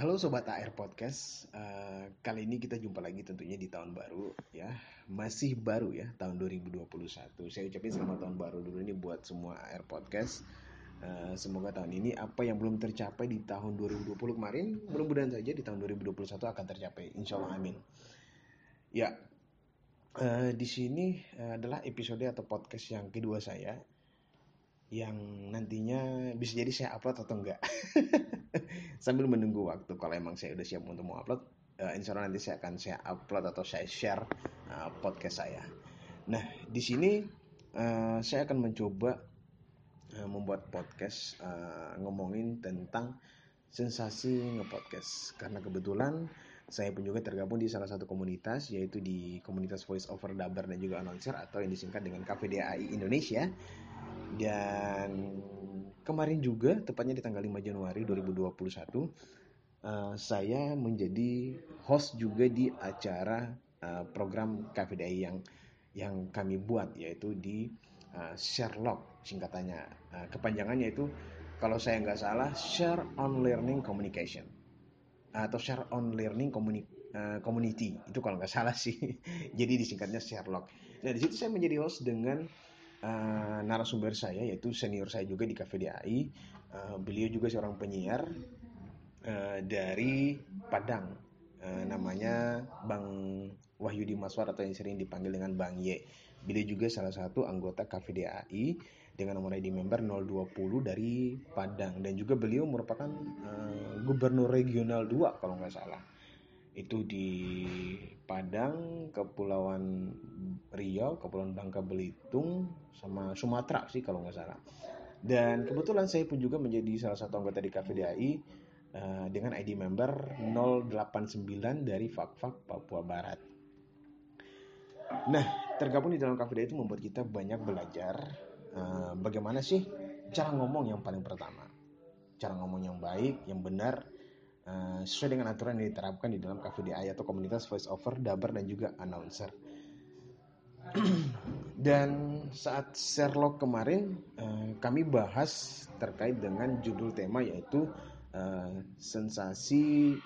Halo Sobat AR Podcast, uh, kali ini kita jumpa lagi tentunya di tahun baru ya, masih baru ya tahun 2021. Saya ucapin selamat tahun baru dulu ini buat semua AR Podcast. Uh, semoga tahun ini apa yang belum tercapai di tahun 2020 kemarin, mudah-mudahan saja di tahun 2021 akan tercapai. Insya Allah amin. Ya, uh, di sini adalah episode atau podcast yang kedua saya yang nantinya bisa jadi saya upload atau enggak sambil menunggu waktu kalau emang saya udah siap untuk mau upload uh, insya Allah nanti saya akan saya upload atau saya share uh, podcast saya. Nah di sini uh, saya akan mencoba uh, membuat podcast uh, ngomongin tentang sensasi ngepodcast. Karena kebetulan saya pun juga tergabung di salah satu komunitas yaitu di komunitas voice over dubber dan juga announcer atau yang disingkat dengan KVDAI Indonesia. Dan kemarin juga tepatnya di tanggal 5 Januari 2021 uh, saya menjadi host juga di acara uh, program KVDI yang yang kami buat yaitu di uh, Sherlock singkatannya. Uh, kepanjangannya itu kalau saya nggak salah share on learning communication. Atau share on learning communi uh, community. Itu kalau nggak salah sih. Jadi disingkatnya Sherlock. Nah di situ saya menjadi host dengan uh, narasumber saya yaitu senior saya juga di KVDAI. Uh, eh, beliau juga seorang penyiar uh, dari Padang. Uh, namanya Bang Wahyudi Maswar atau yang sering dipanggil dengan Bang Y. Beliau juga salah satu anggota KVDAI dengan nomor ID member 020 dari Padang dan juga beliau merupakan uh, gubernur regional 2 kalau nggak salah itu di Padang, Kepulauan Riau, Kepulauan Bangka Belitung, sama Sumatera sih kalau nggak salah. Dan kebetulan saya pun juga menjadi salah satu anggota di KVDI uh, eh, dengan ID member 089 dari Fakfak Papua Barat. Nah, tergabung di dalam KVDI itu membuat kita banyak belajar uh, bagaimana sih cara ngomong yang paling pertama. Cara ngomong yang baik, yang benar, Eh, sesuai dengan aturan yang diterapkan di dalam KVDI atau komunitas voice over, dubber dan juga announcer. dan saat Sherlock kemarin uh, kami bahas terkait dengan judul tema yaitu uh, sensasi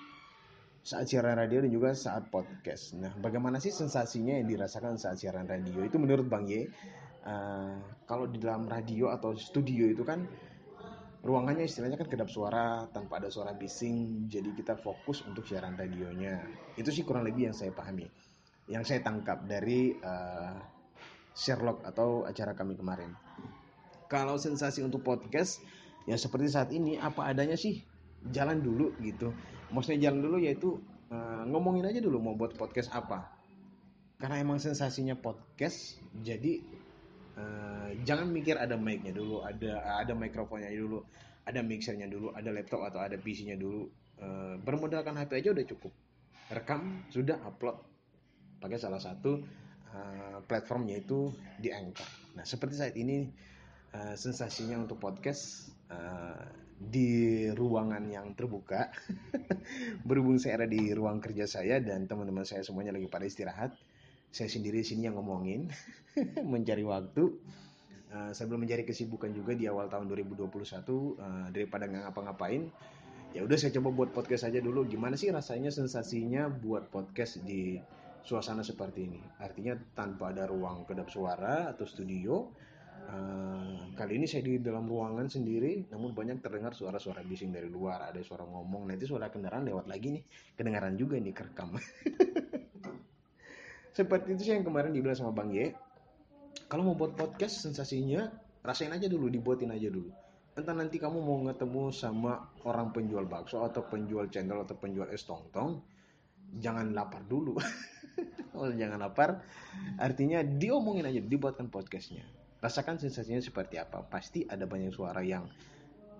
saat siaran radio dan juga saat podcast. Nah, bagaimana sih sensasinya yang dirasakan saat siaran radio? Itu menurut Bang Ye, uh, kalau di dalam radio atau studio itu kan ruangannya istilahnya kan kedap suara tanpa ada suara bising jadi kita fokus untuk siaran radionya. Itu sih kurang lebih yang saya pahami. Yang saya tangkap dari uh, Sherlock atau acara kami kemarin. Kalau sensasi untuk podcast ya seperti saat ini apa adanya sih jalan dulu gitu. Maksudnya jalan dulu yaitu uh, ngomongin aja dulu mau buat podcast apa. Karena emang sensasinya podcast jadi Uh, jangan mikir ada mic-nya dulu, ada ada mikrofonnya dulu, ada mixernya dulu, ada laptop atau ada PC-nya dulu. Uh, bermodalkan HP aja udah cukup. Rekam sudah upload pakai salah satu uh, platformnya itu di Anchor. Nah seperti saat ini uh, sensasinya untuk podcast uh, di ruangan yang terbuka. Berhubung saya ada di ruang kerja saya dan teman-teman saya semuanya lagi pada istirahat saya sendiri sini yang ngomongin mencari waktu. Uh, saya belum mencari kesibukan juga di awal tahun 2021 uh, eh, daripada nggak ngapa-ngapain. Ya udah saya coba buat podcast aja dulu. Gimana sih rasanya sensasinya buat podcast di suasana seperti ini? Artinya tanpa ada ruang kedap suara atau studio Uh, kali ini saya di dalam ruangan sendiri, namun banyak terdengar suara-suara bising dari luar. Ada suara ngomong, nanti suara kendaraan lewat lagi nih, kedengaran juga nih kerekam. seperti itu sih yang kemarin dibilang sama Bang Ye. Kalau mau buat podcast sensasinya rasain aja dulu dibuatin aja dulu. Entah nanti kamu mau ketemu sama orang penjual bakso atau penjual cendol atau penjual es tong tong jangan lapar dulu. Jangan lapar artinya diomongin aja dibuatkan podcastnya. Rasakan sensasinya seperti apa. Pasti ada banyak suara yang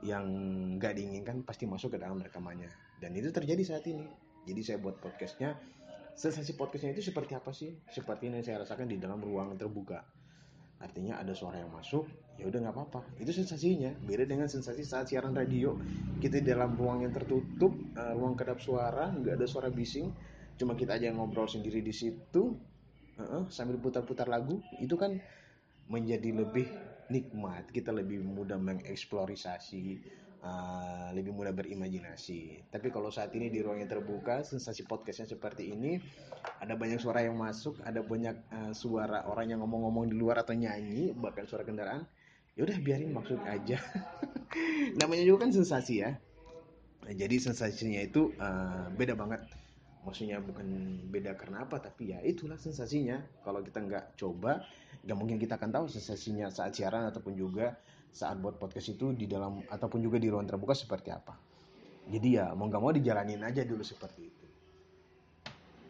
yang gak diinginkan pasti masuk ke dalam rekamannya. Dan itu terjadi saat ini. Jadi saya buat podcastnya sensasi podcastnya itu seperti apa sih? Seperti yang saya rasakan di dalam ruang terbuka. Artinya ada suara yang masuk, ya udah nggak apa-apa. Itu sensasinya. Beda dengan sensasi saat siaran radio, kita di dalam ruang yang tertutup, uh, ruang kedap suara, nggak ada suara bising, cuma kita aja yang ngobrol sendiri di situ, uh -uh, sambil putar-putar lagu. Itu kan menjadi lebih nikmat. Kita lebih mudah mengeksplorasi uh, lebih mudah berimajinasi. Tapi kalau saat ini di ruang yang terbuka, sensasi podcastnya seperti ini, ada banyak suara yang masuk, ada banyak uh, suara orang yang ngomong-ngomong di luar atau nyanyi, bahkan suara kendaraan. Ya udah biarin maksud aja. Namanya juga kan sensasi ya. Jadi sensasinya itu uh, beda banget. Maksudnya bukan beda karena apa, tapi ya itulah sensasinya. Kalau kita nggak coba, nggak mungkin kita akan tahu sensasinya saat siaran ataupun juga saat buat podcast itu di dalam ataupun juga di ruang terbuka seperti apa. Jadi ya mau nggak mau dijalanin aja dulu seperti itu.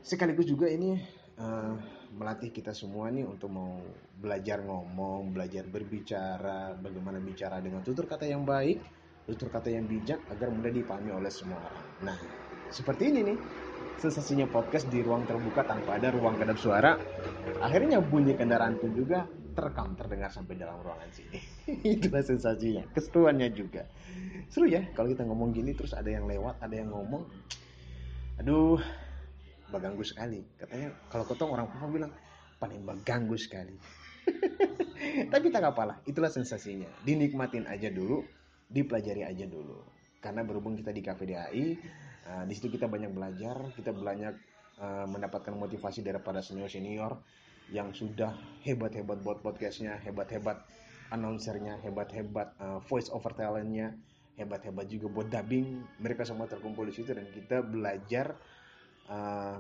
Sekaligus juga ini uh, melatih kita semua nih untuk mau belajar ngomong, belajar berbicara, bagaimana bicara dengan tutur kata yang baik, tutur kata yang bijak agar mudah dipahami oleh semua orang. Nah, seperti ini nih sensasinya podcast di ruang terbuka tanpa ada ruang kedap suara. Akhirnya bunyi kendaraan pun juga terekam terdengar sampai dalam ruangan sini. Itulah sensasinya keseruannya juga. Seru ya kalau kita ngomong gini terus ada yang lewat ada yang ngomong. Aduh baganggu sekali. Katanya kalau ketong orang papa bilang paling baganggu sekali. Tapi tak apalah itulah sensasinya. Dinikmatin aja dulu dipelajari aja dulu. Karena berhubung kita di KPDAI uh, di situ kita banyak belajar kita banyak uh, mendapatkan motivasi daripada senior senior yang sudah hebat-hebat buat podcastnya, hebat-hebat announcernya, hebat-hebat uh, voice over talentnya, hebat-hebat juga buat dubbing. Mereka semua terkumpul di situ dan kita belajar uh,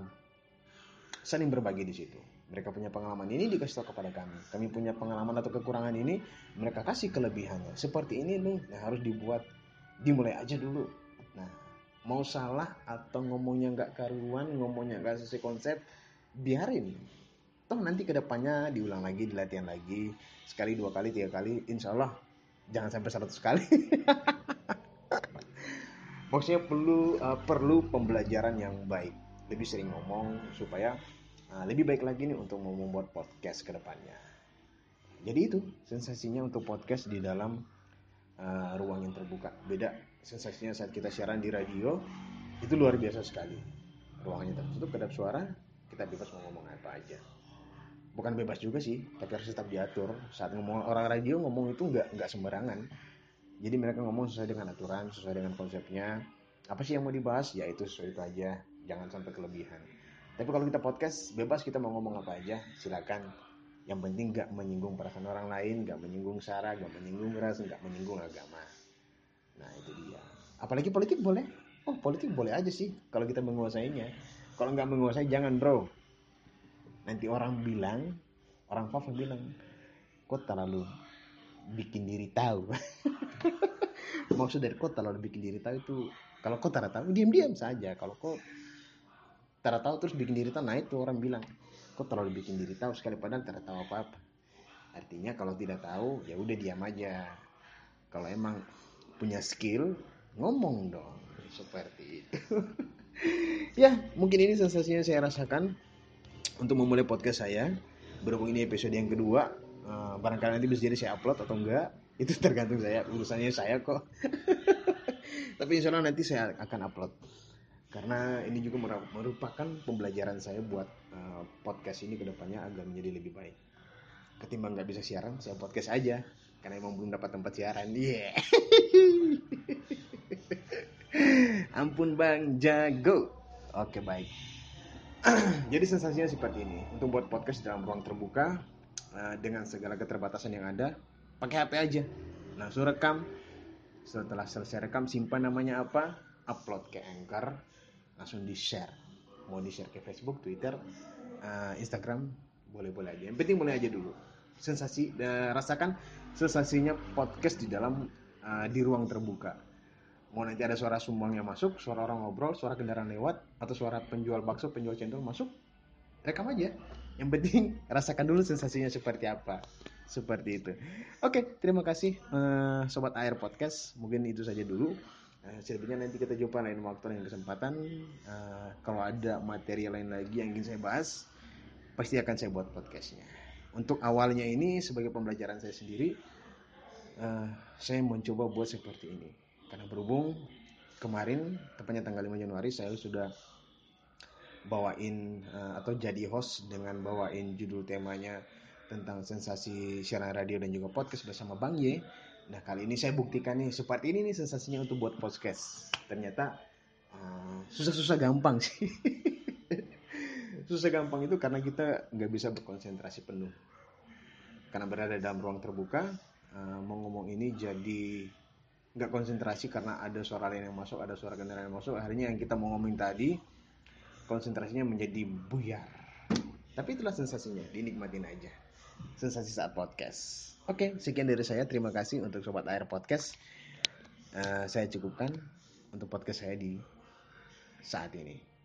saling berbagi di situ. Mereka punya pengalaman ini dikasih tahu kepada kami. Kami punya pengalaman atau kekurangan ini, mereka kasih kelebihannya. Seperti ini nih, nah harus dibuat, dimulai aja dulu. Nah, mau salah atau ngomongnya nggak karuan, ngomongnya nggak sesuai konsep, biarin toh nanti ke depannya diulang lagi dilatihan lagi. Sekali dua kali tiga kali insya Allah jangan sampai seratus kali. Maksudnya perlu uh, perlu pembelajaran yang baik. Lebih sering ngomong supaya uh, lebih baik lagi nih untuk membuat podcast ke depannya jadi itu sensasinya untuk podcast di dalam uh, ruang yang terbuka. Beda sensasinya saat kita siaran di radio itu luar biasa sekali. Ruangannya tertutup kedap suara kita bebas mau ngomong apa aja bukan bebas juga sih tapi harus tetap diatur. Saat ngomong orang radio ngomong itu nggak nggak sembarangan. Jadi mereka ngomong sesuai dengan aturan sesuai dengan konsepnya. Apa sih yang mau dibahas? Ya itu sesuai itu aja. Jangan sampai kelebihan. Tapi kalau kita podcast bebas kita mau ngomong apa aja. Silakan. Yang penting nggak menyinggung perasaan orang lain nggak menyinggung sara nggak menyinggung ras nggak menyinggung agama. Nah itu dia. Apalagi politik boleh? Oh politik boleh aja sih kalau kita menguasainya. Kalau nggak menguasai jangan bro nanti orang bilang orang Fafa bilang kok terlalu bikin diri tahu? Maksud dari kok terlalu bikin diri tahu itu kalau kok tak tahu diam-diam saja. Kalau kok tak tahu terus bikin diri tahu nah itu orang bilang kok terlalu bikin diri tahu sekali padahal tak tahu apa-apa. Artinya kalau tidak tahu ya udah diam aja. Kalau emang punya skill ngomong dong seperti itu. Ya mungkin ini sensasinya saya rasakan untuk memulai podcast saya berhubung ini episode yang kedua uh, barangkali nanti bisa jadi saya upload atau enggak itu tergantung saya urusannya saya kok. Tapi insya Allah nanti saya akan upload. Karena ini juga merupakan pembelajaran saya buat uh, podcast ini ke depannya agar menjadi lebih baik. Ketimbang nggak bisa siaran saya podcast aja. Karena emang belum dapat tempat siaran yeah. ampun bang jago. Oke baik jadi sensasinya seperti ini. Untuk buat podcast dalam ruang terbuka uh, dengan segala keterbatasan yang ada pakai HP aja. Langsung rekam. Setelah selesai rekam simpan namanya apa? Upload ke Anchor. Langsung di share mau di share ke Facebook Twitter uh, Instagram boleh-boleh aja. Yang penting mulai aja dulu. Sensasi uh, rasakan sensasinya podcast di dalam uh, di ruang terbuka mau nanti ada suara sumbang yang masuk, suara orang ngobrol, suara kendaraan lewat, atau suara penjual bakso, penjual cendol masuk, rekam aja. Yang penting rasakan dulu sensasinya seperti apa. Seperti itu. Oke, terima kasih uh, Sobat Air Podcast. Mungkin itu saja dulu. Uh, selebihnya nanti kita jumpa lain waktu lain kesempatan. Uh, kalau ada materi lain lagi yang ingin saya bahas, pasti akan saya buat podcastnya. Untuk awalnya ini sebagai pembelajaran saya sendiri, uh, saya mencoba buat seperti ini karena berhubung kemarin tepatnya tanggal 5 Januari saya sudah bawain uh, atau jadi host dengan bawain judul temanya tentang sensasi siaran radio dan juga podcast bersama Bang Ye Nah kali ini saya buktikan nih seperti ini nih sensasinya untuk buat podcast. Ternyata uh, susah-susah gampang sih. susah gampang itu karena kita nggak bisa berkonsentrasi penuh. Karena berada dalam ruang terbuka, uh, mau ngomong ini jadi nggak konsentrasi karena ada suara lain yang masuk, ada suara kendaraan yang masuk. Akhirnya yang kita mau ngomongin tadi konsentrasinya menjadi buyar. Tapi itulah sensasinya, dinikmatin aja. Sensasi saat podcast. Oke, sekian dari saya. Terima kasih untuk Sobat Air Podcast. Uh, saya cukupkan untuk podcast saya di saat ini.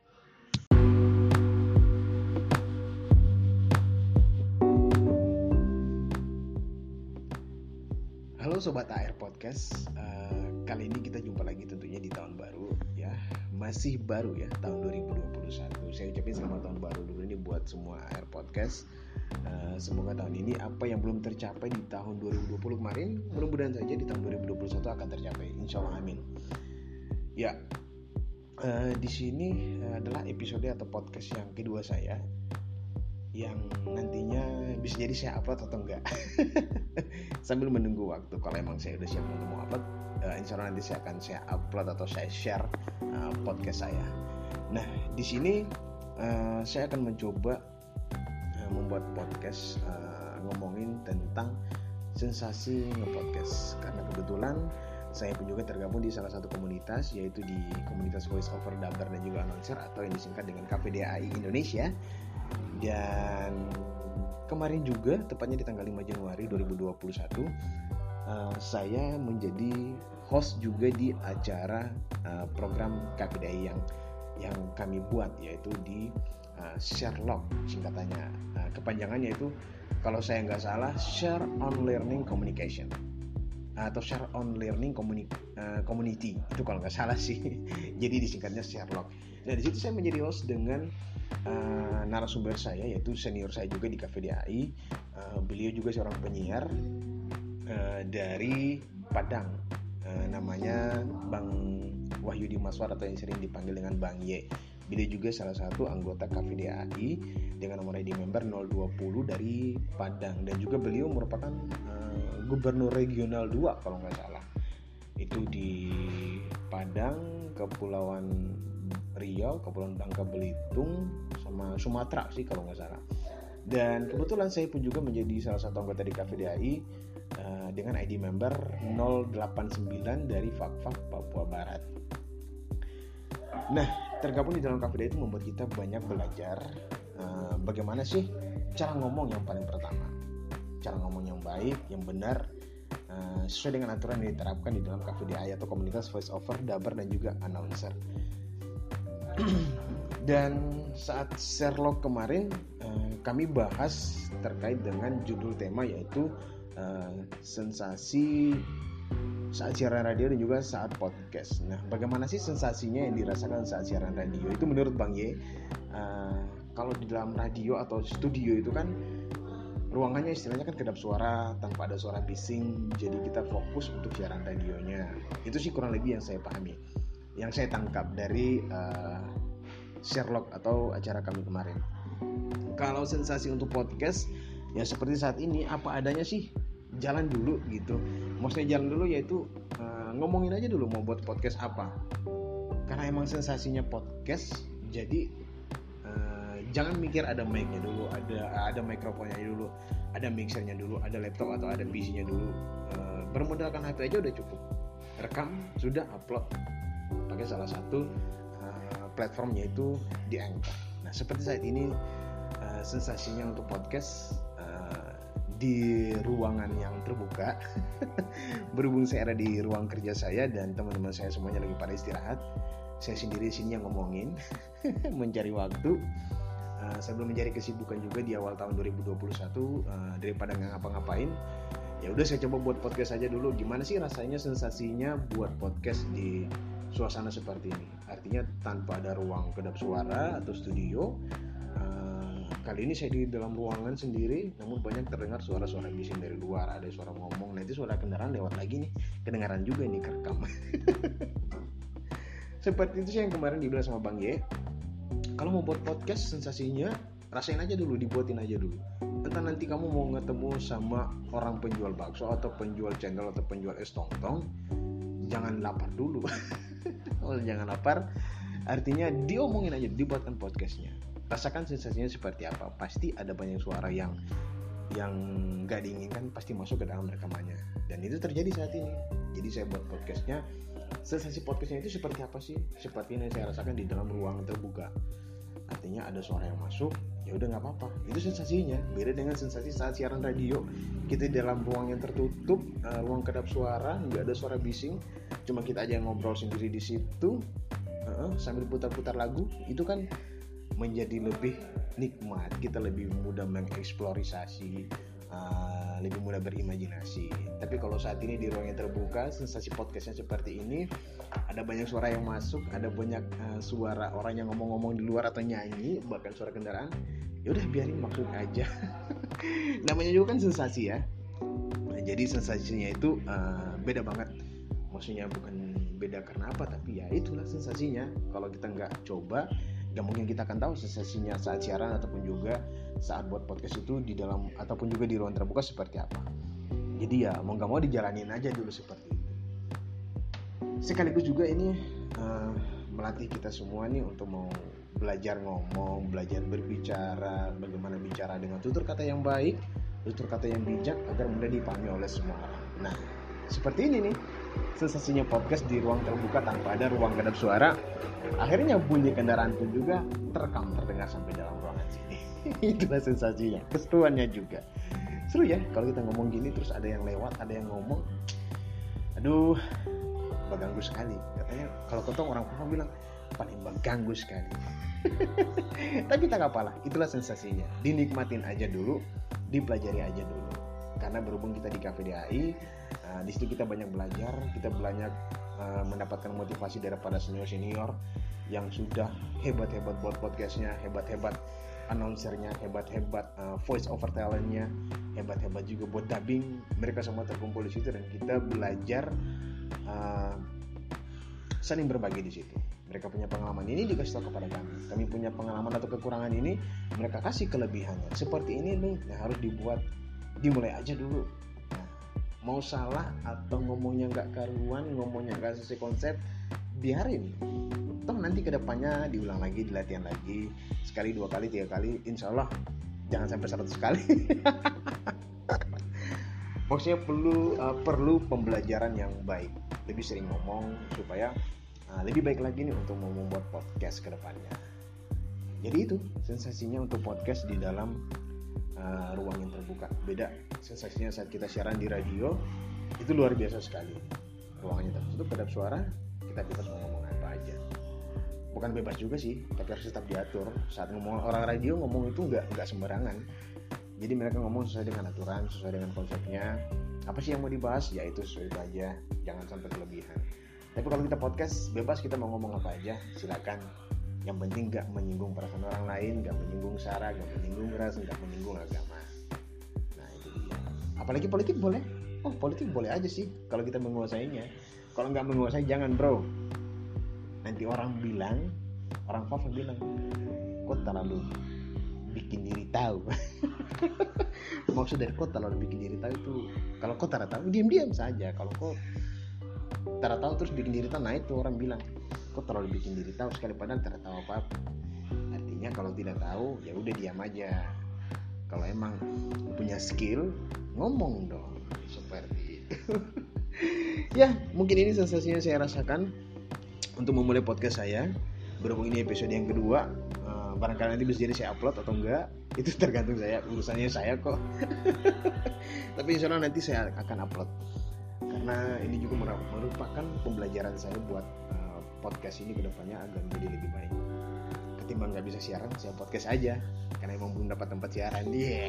Halo Sobat AR Podcast, kali ini kita jumpa lagi tentunya di tahun baru ya, masih baru ya tahun 2021. Saya ucapin selamat tahun baru dulu ini buat semua AR Podcast. Uh, semoga tahun ini apa yang belum tercapai di tahun 2020 kemarin, mudah-mudahan saja di tahun 2021 akan tercapai. Insya Allah amin. Ya, uh, di sini adalah episode atau podcast yang kedua saya yang nantinya bisa jadi saya upload atau enggak sambil menunggu waktu kalau emang saya udah siap untuk mau upload uh, insya Allah nanti saya akan saya upload atau saya share uh, podcast saya. Nah di sini uh, saya akan mencoba uh, membuat podcast uh, ngomongin tentang sensasi ngepodcast. Karena kebetulan saya pun juga tergabung di salah satu komunitas yaitu di komunitas voice over dubber dan juga announcer atau yang disingkat dengan KPDAI Indonesia. Dan kemarin juga tepatnya di tanggal 5 Januari 2021 uh, saya menjadi host juga di acara uh, program KPDI yang yang kami buat yaitu di uh, Sherlock singkatannya. Uh, kepanjangannya itu kalau saya nggak salah Share on Learning Communication. Atau Share on Learning Communi uh, Community. Itu kalau nggak salah sih. Jadi disingkatnya Sherlock. Nah di situ saya menjadi host dengan uh, narasumber saya yaitu senior saya juga di KVDAI. Uh, beliau juga seorang penyiar uh, dari Padang. Uh, namanya Bang Wahyudi Maswar atau yang sering dipanggil dengan Bang Ye. Beliau juga salah satu anggota KVDAI dengan nomor ID member 020 dari Padang dan juga beliau merupakan uh, gubernur regional 2 kalau nggak salah. Itu di Padang, Kepulauan Riau, Kepulauan Bangka Belitung, sama Sumatera sih kalau nggak salah. Dan kebetulan saya pun juga menjadi salah satu anggota di KVDAI uh, dengan ID member 089 dari Fakfak Papua Barat. Nah, tergabung di dalam KVDAI itu membuat kita banyak belajar uh, bagaimana sih cara ngomong yang paling pertama. Cara ngomong yang baik, yang benar, uh, sesuai dengan aturan yang diterapkan di dalam KVDAI atau komunitas voice over, dabar, dan juga announcer. Dan saat Sherlock kemarin kami bahas terkait dengan judul tema yaitu uh, sensasi saat siaran radio dan juga saat podcast. Nah, bagaimana sih sensasinya yang dirasakan saat siaran radio? Itu menurut Bang Ye, uh, kalau di dalam radio atau studio itu kan ruangannya istilahnya kan kedap suara tanpa ada suara bising, jadi kita fokus untuk siaran radionya. Itu sih kurang lebih yang saya pahami, yang saya tangkap dari uh, Sherlock atau acara kami kemarin. Kalau sensasi untuk podcast ya seperti saat ini apa adanya sih jalan dulu gitu. Maksudnya jalan dulu yaitu uh, ngomongin aja dulu mau buat podcast apa. Karena emang sensasinya podcast jadi uh, jangan mikir ada mic-nya dulu, ada ada mikrofonnya dulu, ada mixernya dulu, ada laptop atau ada PC-nya dulu. Uh, bermodalkan HP aja udah cukup. Rekam sudah upload pakai salah satu platform yaitu di Anchor. Nah seperti saat ini uh, sensasinya untuk podcast uh, di ruangan yang terbuka. Berhubung saya ada di ruang kerja saya dan teman-teman saya semuanya lagi pada istirahat, saya sendiri sini yang ngomongin, mencari waktu. Uh, sambil mencari kesibukan juga di awal tahun 2021 uh, daripada nggak ngapa-ngapain ya udah saya coba buat podcast aja dulu gimana sih rasanya sensasinya buat podcast di suasana seperti ini. Artinya tanpa ada ruang kedap suara atau studio. Kali ini saya di dalam ruangan sendiri, namun banyak terdengar suara-suara bising dari luar. Ada suara ngomong, nanti suara kendaraan lewat lagi nih, kedengaran juga nih kerekam. seperti itu sih yang kemarin dibilang sama Bang Ye. Kalau mau buat podcast sensasinya rasain aja dulu, dibuatin aja dulu. tentang nanti kamu mau ketemu sama orang penjual bakso atau penjual cendol atau penjual es tong-tong jangan lapar dulu oh jangan lapar artinya diomongin aja dibuatkan podcastnya rasakan sensasinya seperti apa. Pasti ada banyak suara yang yang nggak diinginkan pasti masuk ke dalam rekamannya. Dan itu terjadi saat ini. Jadi saya buat podcastnya sensasi podcastnya itu seperti apa sih? Seperti ini saya rasakan di dalam ruang terbuka. Artinya ada suara yang masuk ya udah nggak apa-apa. Itu sensasinya. Beda dengan sensasi saat siaran radio. Kita di dalam ruang yang tertutup uh, ruang kedap suara nggak ada suara bising. Cuma kita aja yang ngobrol sendiri di situ. Uh, sambil putar-putar lagu. Itu kan menjadi lebih nikmat kita lebih mudah mengeksplorasi uh, lebih mudah berimajinasi. Tapi kalau saat ini di ruang yang terbuka sensasi podcastnya seperti ini ada banyak suara yang masuk ada banyak uh, suara orang yang ngomong-ngomong di luar atau nyanyi bahkan suara kendaraan ya udah biarin maksud aja. Namanya juga kan sensasi ya. Nah, jadi sensasinya itu uh, beda banget. Maksudnya bukan beda karena apa tapi ya itulah sensasinya. Kalau kita nggak coba nggak mungkin kita akan tahu sensasinya saat siaran ataupun juga saat buat podcast itu di dalam ataupun juga di ruang terbuka seperti apa. Jadi ya mau nggak mau dijalanin aja dulu seperti itu. Sekaligus juga ini uh, melatih kita semua nih untuk mau belajar ngomong belajar berbicara bagaimana bicara dengan tutur kata yang baik tutur kata yang bijak agar mudah dipahami oleh semua orang. Nah seperti ini nih sensasinya podcast di ruang terbuka tanpa ada ruang kedap suara. Akhirnya bunyi kendaraan pun juga terekam terdengar sampai dalam ruangan sini. Itulah sensasinya keseruannya juga. Seru ya kalau kita ngomong gini terus ada yang lewat ada yang ngomong. Aduh mengganggu sekali. Katanya kalau ketemu orang Papua bilang paling mengganggu sekali. Tapi tak apalah itulah sensasinya. Dinikmatin aja dulu dipelajari aja dulu karena berhubung kita di KVDAI Nah, di situ kita banyak belajar, kita banyak uh, mendapatkan motivasi daripada senior-senior yang sudah hebat-hebat buat podcastnya, hebat-hebat announcernya, hebat-hebat uh, voice over talentnya, hebat-hebat juga buat dubbing. Mereka semua terkumpul di situ dan kita belajar uh, saling berbagi di situ. Mereka punya pengalaman ini dikasih tahu kepada kami. Kami punya pengalaman atau kekurangan ini, mereka kasih kelebihannya. Seperti ini nih, nah harus dibuat dimulai aja dulu. Mau salah atau ngomongnya nggak karuan ngomongnya nggak sesuai konsep biarin. Toh nanti ke depannya diulang lagi dilatihan lagi. Sekali dua kali tiga kali insya Allah jangan sampai seratus kali. Maksudnya perlu uh, perlu pembelajaran yang baik. Lebih sering ngomong supaya uh, lebih baik lagi nih untuk membuat podcast ke depannya jadi itu sensasinya untuk podcast di dalam uh, ruang yang terbuka. Beda sensasinya saat kita siaran di radio itu luar biasa sekali. Ruangannya tertutup kedap suara kita bebas mau ngomong apa aja. Bukan bebas juga sih tapi harus tetap diatur. Saat ngomong orang radio ngomong itu nggak nggak sembarangan. Jadi mereka ngomong sesuai dengan aturan sesuai dengan konsepnya. Apa sih yang mau dibahas? Ya itu sesuai aja. Jangan sampai kelebihan. Tapi kalau kita podcast bebas kita mau ngomong apa aja. Silakan yang penting gak menyinggung perasaan orang lain gak menyinggung sara gak menyinggung ras gak menyinggung agama. Nah itu dia. Apalagi politik boleh. Oh politik boleh aja sih kalau kita menguasainya. Kalau nggak menguasai jangan bro. Nanti orang bilang orang Fafa bilang kok terlalu bikin diri tahu? Maksud dari kok terlalu bikin diri tahu itu kalau tak tahu diam-diam saja. Kalau tak tahu terus bikin diri tahu nah itu orang bilang kok terlalu bikin diri tahu sekali padahal tidak tahu apa, apa artinya kalau tidak tahu ya udah diam aja. Kalau emang punya skill ngomong dong seperti itu ya mungkin ini sensasinya saya rasakan untuk memulai podcast saya. Berhubung ini episode yang kedua uh, barangkali nanti bisa jadi saya upload atau enggak itu tergantung saya urusannya saya kok. Tapi insya Allah nanti saya akan upload. Karena ini juga merupakan pembelajaran saya buat uh, podcast ini ke depannya agar menjadi lebih baik. Ketimbang nggak bisa siaran saya podcast aja. Karena emang belum dapat tempat siaran dia. Yeah.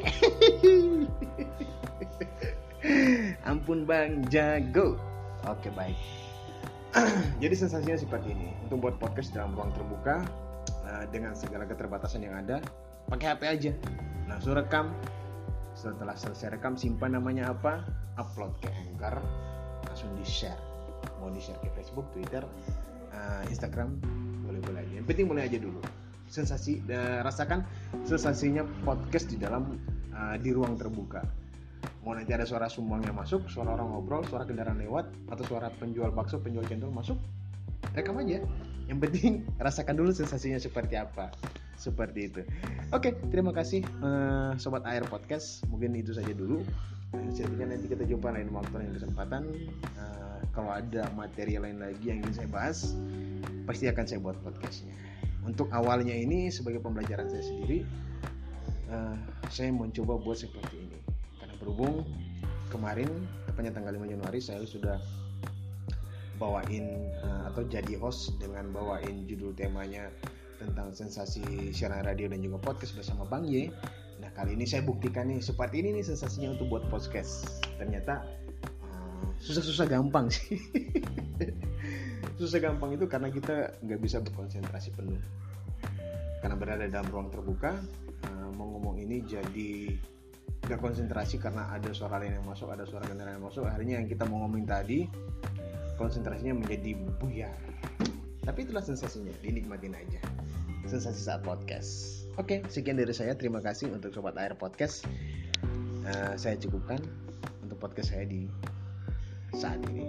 ampun bang jago. Oke baik. Jadi sensasinya seperti ini. Untuk buat podcast dalam ruang terbuka uh, dengan segala keterbatasan yang ada pakai HP aja. Langsung rekam. Setelah selesai rekam simpan namanya apa? Upload ke Anchor. Langsung di share mau di share ke Facebook Twitter uh, Instagram boleh-boleh aja. Yang penting mulai aja dulu. Sensasi uh, rasakan sensasinya podcast di dalam uh, di ruang terbuka. Mau nanti ada suara sumbang yang masuk suara orang ngobrol suara kendaraan lewat atau suara penjual bakso penjual cendol masuk rekam aja. Yang penting rasakan dulu sensasinya seperti apa. Seperti itu. Oke terima kasih uh, sobat air podcast. Mungkin itu saja dulu. Uh, nanti kita jumpa lain waktu lain kesempatan. Uh, kalau ada materi lain lagi yang ingin saya bahas pasti akan saya buat podcastnya untuk awalnya ini sebagai pembelajaran saya sendiri uh, saya mencoba buat seperti ini karena berhubung kemarin tepatnya tanggal 5 Januari saya sudah bawain uh, atau jadi host dengan bawain judul temanya tentang sensasi siaran radio dan juga podcast bersama Bang Y. Nah kali ini saya buktikan nih seperti ini nih sensasinya untuk buat podcast. Ternyata susah-susah gampang sih. susah gampang itu karena kita nggak bisa berkonsentrasi penuh. Karena berada dalam ruang terbuka, uh, mau ngomong ini jadi nggak konsentrasi karena ada suara lain yang masuk, ada suara kendaraan yang masuk. Akhirnya yang kita mau ngomongin tadi konsentrasinya menjadi buyar. Tapi itulah sensasinya, dinikmatin aja sensasi saat podcast. Oke, sekian dari saya. Terima kasih untuk Sobat Air Podcast. Uh, saya cukupkan untuk podcast saya di saat ini